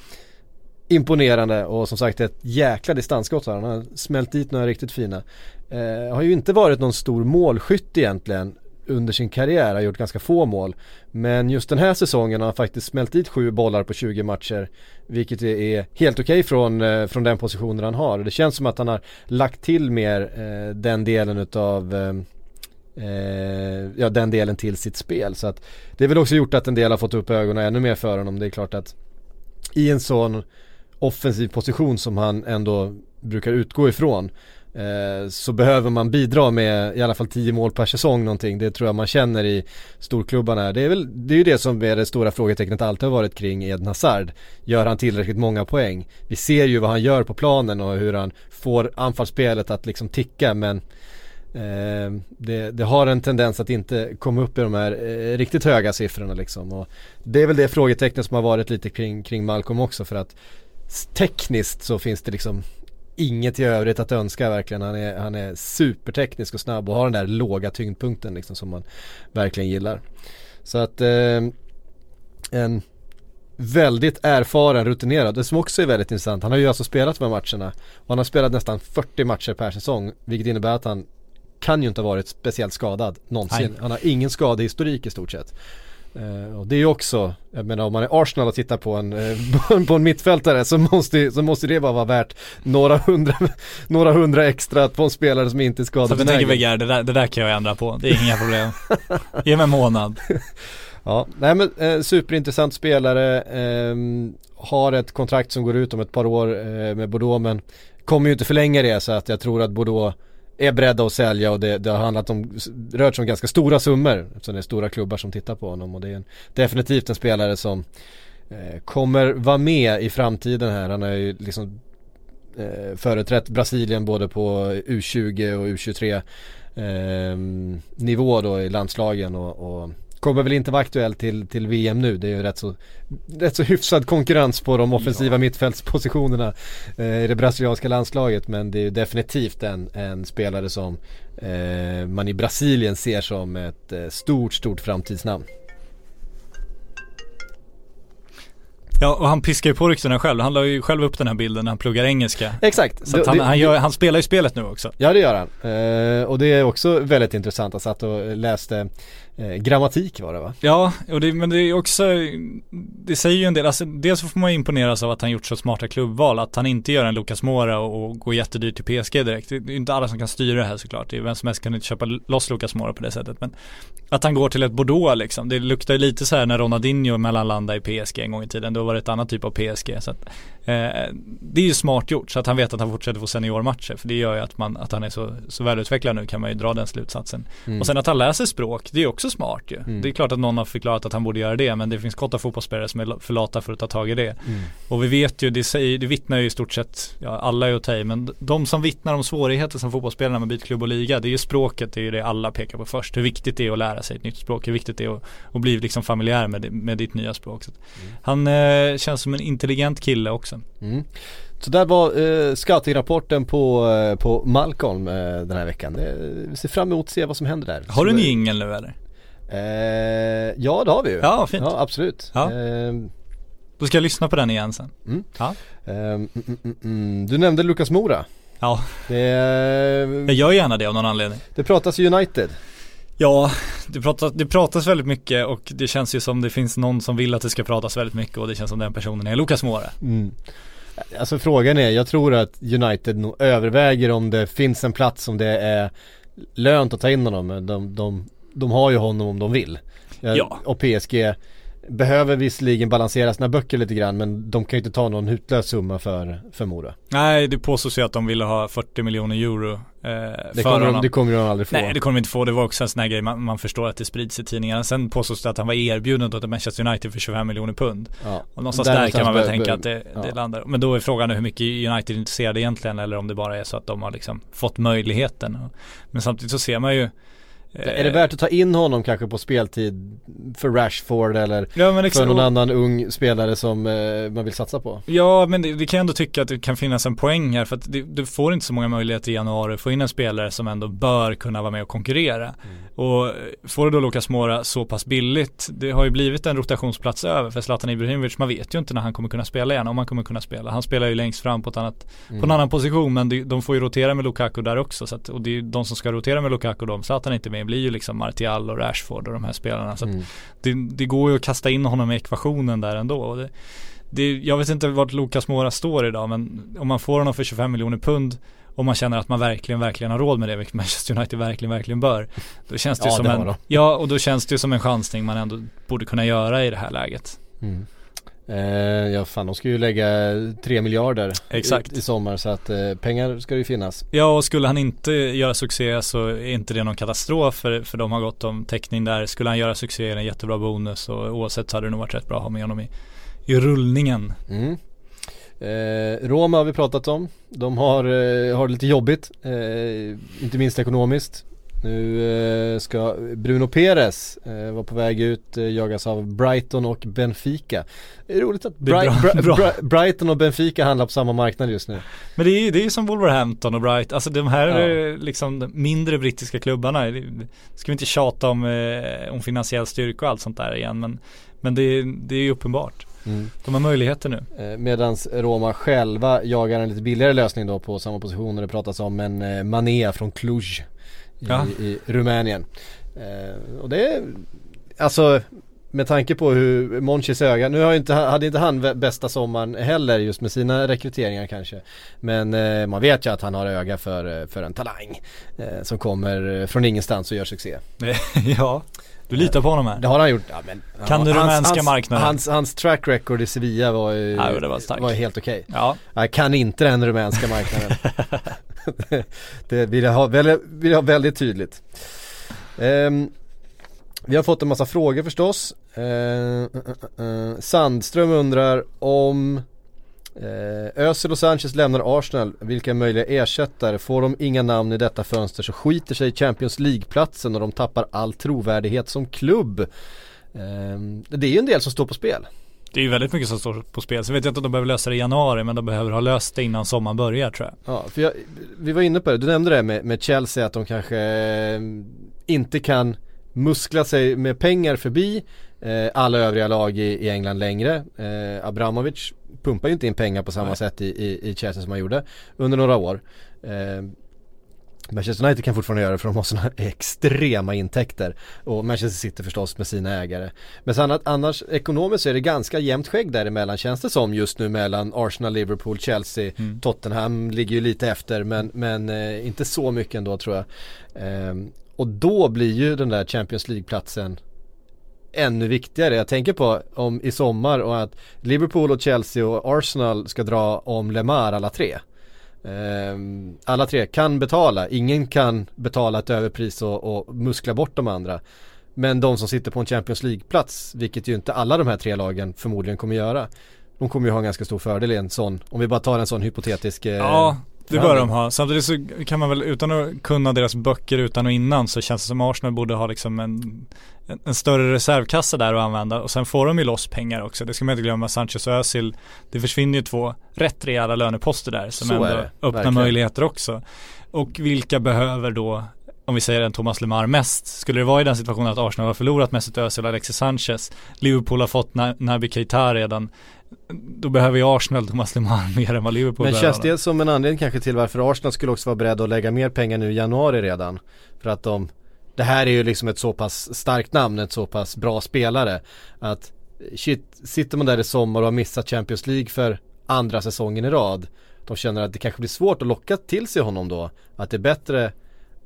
imponerande och som sagt ett jäkla distansskott här. han. Har smält dit några riktigt fina. Eh, har ju inte varit någon stor målskytt egentligen under sin karriär, har gjort ganska få mål. Men just den här säsongen har han faktiskt smält dit sju bollar på 20 matcher. Vilket är helt okej från, eh, från den positionen han har. Det känns som att han har lagt till mer eh, den delen utav eh, eh, ja, den delen till sitt spel. Så att det är väl också gjort att en del har fått upp ögonen ännu mer för honom. Det är klart att i en sån offensiv position som han ändå brukar utgå ifrån eh, så behöver man bidra med i alla fall 10 mål per säsong någonting. Det tror jag man känner i storklubbarna. Det är, väl, det är ju det som är det stora frågetecknet alltid har varit kring Eden Hazard. Gör han tillräckligt många poäng? Vi ser ju vad han gör på planen och hur han får anfallsspelet att liksom ticka men Eh, det, det, har en tendens att inte komma upp i de här eh, riktigt höga siffrorna liksom. Och det är väl det frågetecknet som har varit lite kring, kring Malcolm också för att tekniskt så finns det liksom inget i övrigt att önska verkligen. Han är, han är superteknisk och snabb och har den där låga tyngdpunkten liksom som man verkligen gillar. Så att eh, en väldigt erfaren, rutinerad. Det som också är väldigt intressant, han har ju alltså spelat de här matcherna och han har spelat nästan 40 matcher per säsong vilket innebär att han kan ju inte ha varit speciellt skadad någonsin. Nej. Han har ingen skadehistorik i stort sett. Uh, och det är ju också, jag menar om man är Arsenal och tittar på en, uh, <laughs> på en mittfältare så måste, så måste det bara vara värt några hundra, <laughs> några hundra extra på en spelare som inte är skadebenägen. Så tänker Weger, det där, det där kan jag ändra på, det är inga problem. Ge mig en månad. <laughs> ja, nej men eh, superintressant spelare, eh, har ett kontrakt som går ut om ett par år eh, med Bordeaux men kommer ju inte förlänga det så att jag tror att Bordeaux är beredda att sälja och det, det har handlat om, rört sig om ganska stora summor eftersom det är stora klubbar som tittar på honom och det är en, definitivt en spelare som eh, kommer vara med i framtiden här. Han har ju liksom eh, företrätt Brasilien både på U20 och U23 eh, nivå då i landslagen och, och kommer väl inte vara aktuell till, till VM nu. Det är ju rätt så, rätt så hyfsad konkurrens på de offensiva ja. mittfältspositionerna eh, i det brasilianska landslaget. Men det är ju definitivt en, en spelare som eh, man i Brasilien ser som ett eh, stort, stort framtidsnamn. Ja och han piskar ju på ryktena själv. Han la ju själv upp den här bilden när han pluggar engelska. Exakt. Så det, han, han, gör, han, spelar ju spelet nu också. Ja det gör han. Eh, och det är också väldigt intressant. Jag satt och läste eh, grammatik var det va? Ja, och det, men det är också, det säger ju en del, alltså dels får man imponeras av att han gjort så smarta klubbval, att han inte gör en Lucas Mora och, och går jättedyrt till PSG direkt. Det är inte alla som kan styra det här såklart, det är vem som helst kan inte köpa loss Lucas Mora på det sättet. Men att han går till ett Bordeaux liksom, det luktar ju lite så här när Ronaldinho mellanlandade i PSG en gång i tiden, då var det ett annat typ av PSG. Så att, det är ju smart gjort, så att han vet att han fortsätter få seniormatcher, för det gör ju att, man, att han är så, så välutvecklad nu kan man ju dra den slutsatsen. Mm. Och sen att han läser språk, det är också smart ju. Mm. Det är klart att någon har förklarat att han borde göra det men det finns gott fotbollsspelare som är för lata för att ta tag i det. Mm. Och vi vet ju, det, säger, det vittnar ju i stort sett, ja alla är att ta i, men de som vittnar om svårigheter som fotbollsspelare med byta klubb och liga, det är ju språket, det är ju det alla pekar på först. Hur viktigt det är att lära sig ett nytt språk, hur viktigt det är att, att bli liksom familjär med, med ditt nya språk. Mm. Han eh, känns som en intelligent kille också. Mm. Så där var eh, scouting-rapporten på, eh, på Malcolm eh, den här veckan. vi ser fram emot att se vad som händer där. Har du en jingel nu eller? Eh, ja det har vi ju. Ja, fint. Ja, absolut. Ja. Eh, Då ska jag lyssna på den igen sen. Mm. Ja. Eh, mm, mm, mm. Du nämnde Lukas Mora. Ja. Det, jag gör gärna det av någon anledning. Det pratas United. Ja, det pratas, det pratas väldigt mycket och det känns ju som det finns någon som vill att det ska pratas väldigt mycket och det känns som den personen är Lukas Mora. Mm. Alltså frågan är, jag tror att United nog överväger om det finns en plats om det är lönt att ta in honom. De, de de har ju honom om de vill. Ja. Och PSG behöver visserligen balansera sina böcker lite grann men de kan ju inte ta någon hutlös summa för, för Mora. Nej det påstås ju att de ville ha 40 miljoner euro eh, det, kommer de, det kommer de aldrig få. Nej det kommer de inte få, det var också en sån här grej man, man förstår att det sprids i tidningarna. Sen påstås det att han var erbjuden till Manchester United för 25 miljoner pund. Ja. Och någonstans där, där kan man väl tänka att det, ja. det, landar. Men då är frågan hur mycket United är intresserade egentligen eller om det bara är så att de har liksom fått möjligheten. Men samtidigt så ser man ju är det värt att ta in honom kanske på speltid för Rashford eller ja, för någon annan ung spelare som eh, man vill satsa på? Ja men det, det, kan jag ändå tycka att det kan finnas en poäng här för att det, du får inte så många möjligheter i januari att få in en spelare som ändå bör kunna vara med och konkurrera. Mm. Och får du då Lukas Mora så pass billigt, det har ju blivit en rotationsplats över för Zlatan Ibrahimovic, man vet ju inte när han kommer kunna spela igen, om han kommer kunna spela. Han spelar ju längst fram på, ett annat, mm. på en annan position men de, får ju rotera med Lukaku där också så att, och det är de som ska rotera med Lukaku de, Zlatan är inte med blir ju liksom Martial och Rashford och de här spelarna. Så mm. det, det, går ju att kasta in honom i ekvationen där ändå. Och det, det, jag vet inte vart Lukas Mora står idag men om man får honom för 25 miljoner pund och man känner att man verkligen, verkligen har råd med det, vilket Manchester United verkligen, verkligen bör. Då känns det Ja, som en, ja och då känns det som en chansning man ändå borde kunna göra i det här läget. Mm. Eh, ja fan de ska ju lägga 3 miljarder Exakt. I, i sommar så att eh, pengar ska det ju finnas. Ja och skulle han inte göra succé så är inte det någon katastrof för, för de har gått om täckning där. Skulle han göra succé är det en jättebra bonus och oavsett så hade det nog varit rätt bra att ha med honom i, i rullningen. Mm. Eh, Roma har vi pratat om. De har, eh, har det lite jobbigt, eh, inte minst ekonomiskt. Nu eh, ska Bruno Perez eh, vara på väg ut, eh, jagas av Brighton och Benfica. Det är roligt att är bra- <laughs> bra. Bri- Brighton och Benfica handlar på samma marknad just nu. Men det är ju det är som Wolverhampton och Bright, alltså de här Ja. liksom mindre brittiska klubbarna, ska vi inte tjata om, om finansiell styrka och allt sånt där igen men, men det, är- det är ju uppenbart. Mm. De har möjligheter nu. Medan Roma själva jagar en lite billigare lösning då på samma position och det pratas om en Mané från Cluj i, Ja. i Rumänien. Eh, och det är, alltså med tanke på hur Monchis öga, nu har inte, hade inte han bästa sommaren heller just med sina rekryteringar kanske. Men eh, man vet ju att han har öga för, eh, för en talang eh, som kommer eh, från ingenstans och gör succé. <laughs> ja, du litar på honom här. Det har han gjort, ja, men, Kan du hans- rumänska hans, marknaden? Hans, hans track record i Sevilla var ju Ja, var var helt okej. Ja, Jag kan inte den rumänska marknaden. <laughs> det, vill jag ha väldigt, vill jag ha väldigt tydligt. Ehm, vi har fått en massa frågor förstås. Uh, uh, uh, Sandström undrar om Özil och Sanchez lämnar Arsenal. Vilka möjliga ersättare? Får de inga namn i detta fönster så skiter sig Champions League-platsen och de tappar all trovärdighet som klubb. Det är ju en del som står på spel. det är ju väldigt mycket som står på spel. Så vet jag inte om de behöver lösa det i januari men de behöver ha löst det innan sommaren börjar tror jag. Ja, för jag, vi var inne på det, du nämnde det med, med Chelsea att de kanske eh, inte kan muskla sig med pengar förbi eh, alla övriga lag i, i England längre. Eh, Abramovic pumpar ju inte in pengar på samma Nej. sätt i, i, i Chelsea som han gjorde under några år. Eh, Manchester United kan fortfarande göra det för de har sådana extrema intäkter. Och Manchester City förstås med sina ägare. Men sen att annars ekonomiskt så är det ganska jämnt skägg däremellan känns det som just nu mellan Arsenal, Liverpool, Chelsea, Mm. Tottenham ligger ju lite efter men, men eh, inte så mycket ändå tror jag. Ehm, och då blir ju den där Champions League-platsen ännu viktigare. Jag tänker på om i sommar och att Liverpool och Chelsea och Arsenal ska dra om Lemar alla tre. Ehm, alla tre kan betala, ingen kan betala ett överpris och, och muskla bort de andra. Men de som sitter på en Champions League-plats, vilket ju inte alla de här tre lagen förmodligen kommer göra. De kommer ju ha en ganska stor fördel i en sån, om vi bara tar en sån hypotetisk eh, Ja, det bör de ha. Samtidigt så kan man väl utan att kunna deras böcker utan och innan så känns det som Arsenal borde ha liksom en, en, större reservkassa där att använda och sen får de ju loss pengar också. Det ska man inte glömma. Sanchez och Özil, det försvinner ju två rätt rejäla löneposter där som Så ändå öppnar verkligen. möjligheter också. Och vilka behöver då om vi säger en Thomas Lemar mest, skulle det vara i den situationen att Arsenal har förlorat Mesut Özil och Alexis Sanchez, Liverpool har fått Na- Naby Keita redan, då behöver ju Arsenal Thomas Lemar <laughs> mer än vad Liverpool Men känns det som en anledning kanske till varför Arsenal skulle också vara beredda att lägga mer pengar nu i januari redan? För att de, det här är ju liksom ett så pass starkt namn, ett så pass bra spelare. Att shit, sitter man där i sommar och har missat Champions League för andra säsongen i rad. De känner att det kanske blir svårt att locka till sig honom då. Att det är bättre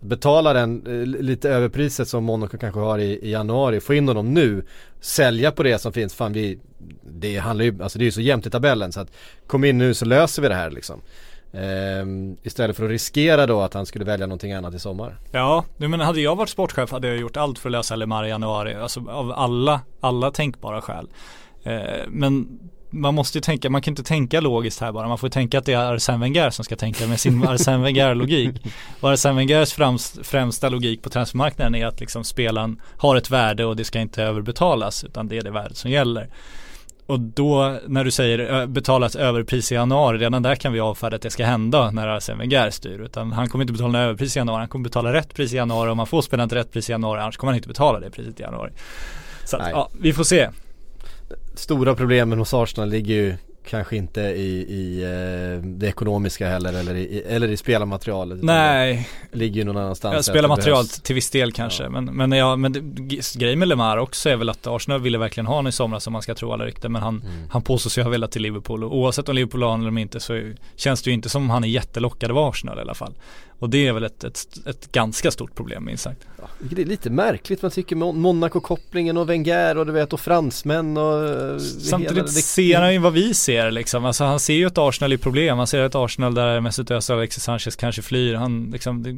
betala den eh, lite överpriset som Monaco kanske har i, i januari, få in honom nu, sälja på det som finns, fan vi, det handlar ju, alltså det är ju så jämnt i tabellen så att kom in nu så löser vi det här liksom. Ehm, istället för att riskera då att han skulle välja någonting annat i sommar. Ja, nu men hade jag varit sportchef hade jag gjort allt för att lösa Lemar i januari. Alltså av alla, alla tänkbara skäl. Ehm, men man måste ju tänka, man kan inte tänka logiskt här bara. Man får tänka att det är Arsène Wenger som ska tänka med sin <laughs> Arsène Wenger-logik. Och Arsène Wengers främst, främsta logik på transfermarknaden är att liksom spelaren har ett värde och det ska inte överbetalas utan det är det värdet som gäller. Och då när du säger ö, betala ett överpris i januari, redan där kan vi avfärda att det ska hända när Arsène Wenger styr. Utan han kommer inte betala överpris i januari, han kommer betala rätt pris i januari. Om man får spela inte rätt pris i januari, annars kommer han inte betala det priset i januari. Så att, ja, vi får se. Stora problemen hos Arsenal ligger ju kanske inte i, i eh, det ekonomiska heller eller i, eller i spelarmaterialet. Nej, Det ligger ju någon annanstans. jag att spelar det material behövs. till viss del kanske. Ja. Men, men, ja, men det, grejen med Lemar också är väl att Arsenal ville verkligen ha honom i somras om man ska tro alla rykten. Men han, Mm. han påstås ju ha velat till Liverpool och oavsett om Liverpool har honom eller inte så känns det ju inte som han är jättelockad av Arsenal i alla fall. Och det är väl ett, ett, ett ganska stort problem minst sagt. Vilket är lite märkligt, man tycker Mon- Monaco-kopplingen och Wenger och du vet och fransmän och eh, Samtidigt hela- det- ser han ju vad vi ser liksom. Alltså han ser ju ett Arsenal i problem. Han ser ett Arsenal där Mesut Özil och Alexis Sanchez kanske flyr. Han liksom, det,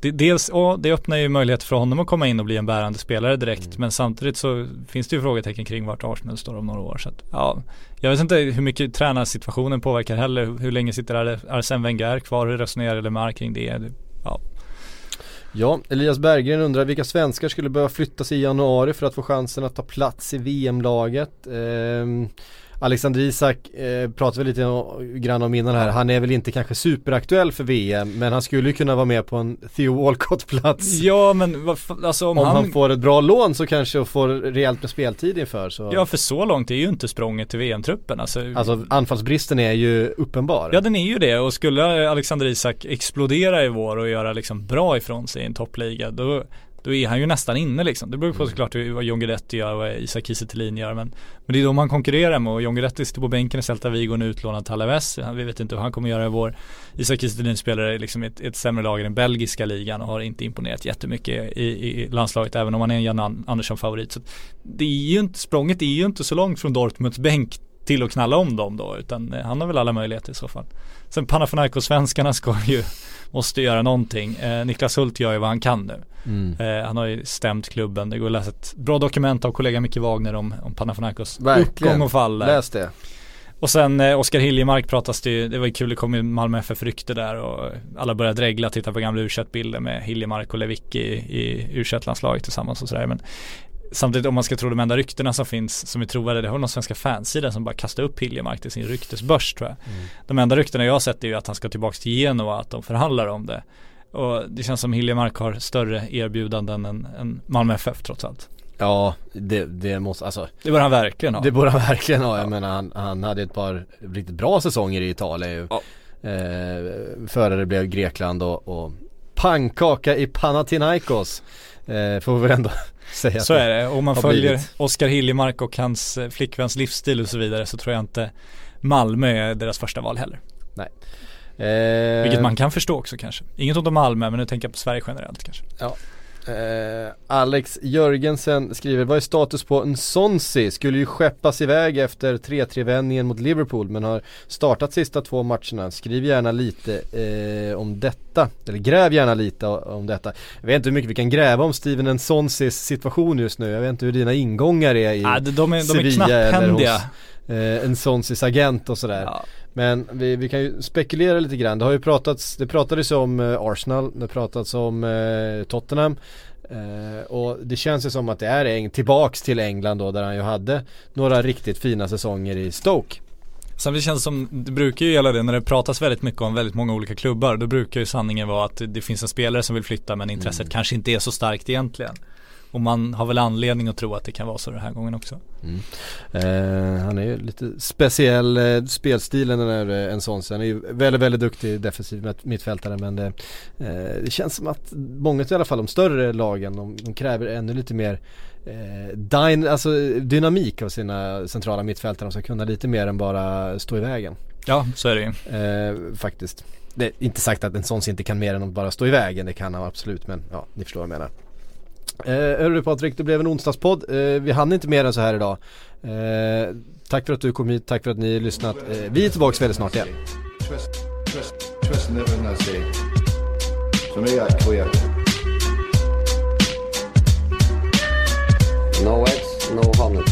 det, dels, och det öppnar ju möjlighet för honom att komma in och bli en bärande spelare direkt. Mm. Men samtidigt så finns det ju frågetecken kring vart Arsenal står om några år. Så att, ja, jag vet inte hur mycket tränarsituationen påverkar heller. Hur, hur länge sitter Ar- Arsene Wenger kvar? Hur resonerar Lemar kring det? Det- Ja, Ja, Elias Berggren undrar vilka svenskar skulle behöva flyttas i januari för att få chansen att ta plats i VM-laget. Ehm, Alexander Isak eh, pratade vi lite grann om innan här. Han är väl inte kanske superaktuell för VM men han skulle ju kunna vara med på en Theo Walcott-plats. ja men alltså om, Om han, han, får ett bra lån så kanske och får rejält med speltid inför så. Ja för så långt är ju inte språnget till VM-truppen. Alltså, Alltså anfallsbristen är ju uppenbar. Ja den är ju det och skulle Alexander Isak explodera i vår och göra liksom bra ifrån sig i en toppliga då, då är han ju nästan inne liksom. Det beror på såklart hur- vad John Guidetti gör och vad Isak Kiese gör men, men det är de man konkurrerar med och John Guidetti sitter på bänken i Celta Vigo och är utlånad till Alaves. Han- Vi vet inte hur han kommer göra i vår. Isak Kiese spelar liksom i ett, ett sämre lag i den belgiska ligan och har inte imponerat jättemycket i, i landslaget även om han är en Jan An- Andersson favorit. Så det är ju inte, språnget är ju inte så långt från Dortmunds bänk till att knalla om dem då utan eh, han har väl alla möjligheter i så fall. Sen Panathinaikos-svenskarna ska ju, måste göra någonting. Eh, Niklas Hult gör ju vad han kan nu. Mm. Eh, han har ju stämt klubben. Det går att läsa ett bra dokument av kollega Micke Wagner om, om Panathinaikos Verkligen. uppgång och fall där. Läs det. Och sen eh, Oskar Hiljemark pratas det ju, det var ju kul, det kom ju Malmö FF-rykte där och alla började dregla, titta på gamla u bilder med Hiljemark och Lewicki i, i u landslaget tillsammans och sådär. Men samtidigt om man ska tro de enda ryktena som finns som är trovärdiga, det har någon svenska fansidan som bara kastar upp Hiljemark till sin ryktesbörs tror jag. De enda ryktena jag har sett är ju att han ska tillbaka till Genoa, att de förhandlar om det. Och det känns som Hiljemark har större erbjudanden än, än Malmö FF trots allt. Ja, det, det måste, alltså Det bör han verkligen ha. Det borde han verkligen ha. Jag menar han, han hade ett par riktigt bra säsonger i Italien ju. Ja. Eh, före det blev Grekland och, och pannkaka i Panathinaikos. Eh, får vi väl ändå säga. Så är det, om man följer blivit. Oskar Hiljemark och hans eh, flickväns livsstil och så vidare så tror jag inte Malmö är deras första val heller. Eh, Vilket man kan förstå också kanske. Inget ont om Malmö men nu tänker jag på Sverige generellt kanske. Eh, Alex Jörgensen skriver, vad är status på Nsonsi? Skulle ju skeppas iväg efter 3-3 vändningen mot Liverpool men har startat sista två matcherna. Skriv gärna lite eh, om detta, eller gräv gärna lite om detta. Jag vet inte hur mycket vi kan gräva om Steven Nsonsis situation just nu. Jag vet inte hur dina ingångar är i Ah, de, är, de är Sevilla eller hos eh, Nsonsis agent och sådär. Ja. Men vi, vi kan ju spekulera lite grann. Det har ju pratats, det pratades om eh, Arsenal, det pratats om eh, Tottenham. Eh, och det känns ju som att det är Eng- tillbaks till England då där han ju hade några riktigt fina säsonger i Stoke. Känns det som, det brukar ju gälla det när det pratas väldigt mycket om väldigt många olika klubbar. Då brukar ju sanningen vara att det finns en spelare som vill flytta men intresset Mm. kanske inte är så starkt egentligen. Och man har väl anledning att tro att det kan vara så den här gången också. Eh, han är ju lite speciell eh, spelstilen den där eh, en sån. Han är ju väldigt, väldigt duktig defensiv mitt- mittfältare men det, eh, det känns som att många i alla fall de större lagen de, de kräver ännu lite mer eh, dyn, alltså dynamik av sina centrala mittfältare. De ska kunna lite mer än bara stå i vägen. Ja, så är det ju. Eh, faktiskt. Det är inte sagt att en sån inte kan mer än att bara stå i vägen. Det kan han absolut men ja, ni förstår vad jag menar. Eh, hörru Patrik, det blev en onsdagspodd. Eh, vi hann inte mer än så här idag. Eh, tack för att du kom hit, tack för att ni har lyssnat. Eh, vi är tillbaka väldigt snart igen. No eggs, no honey.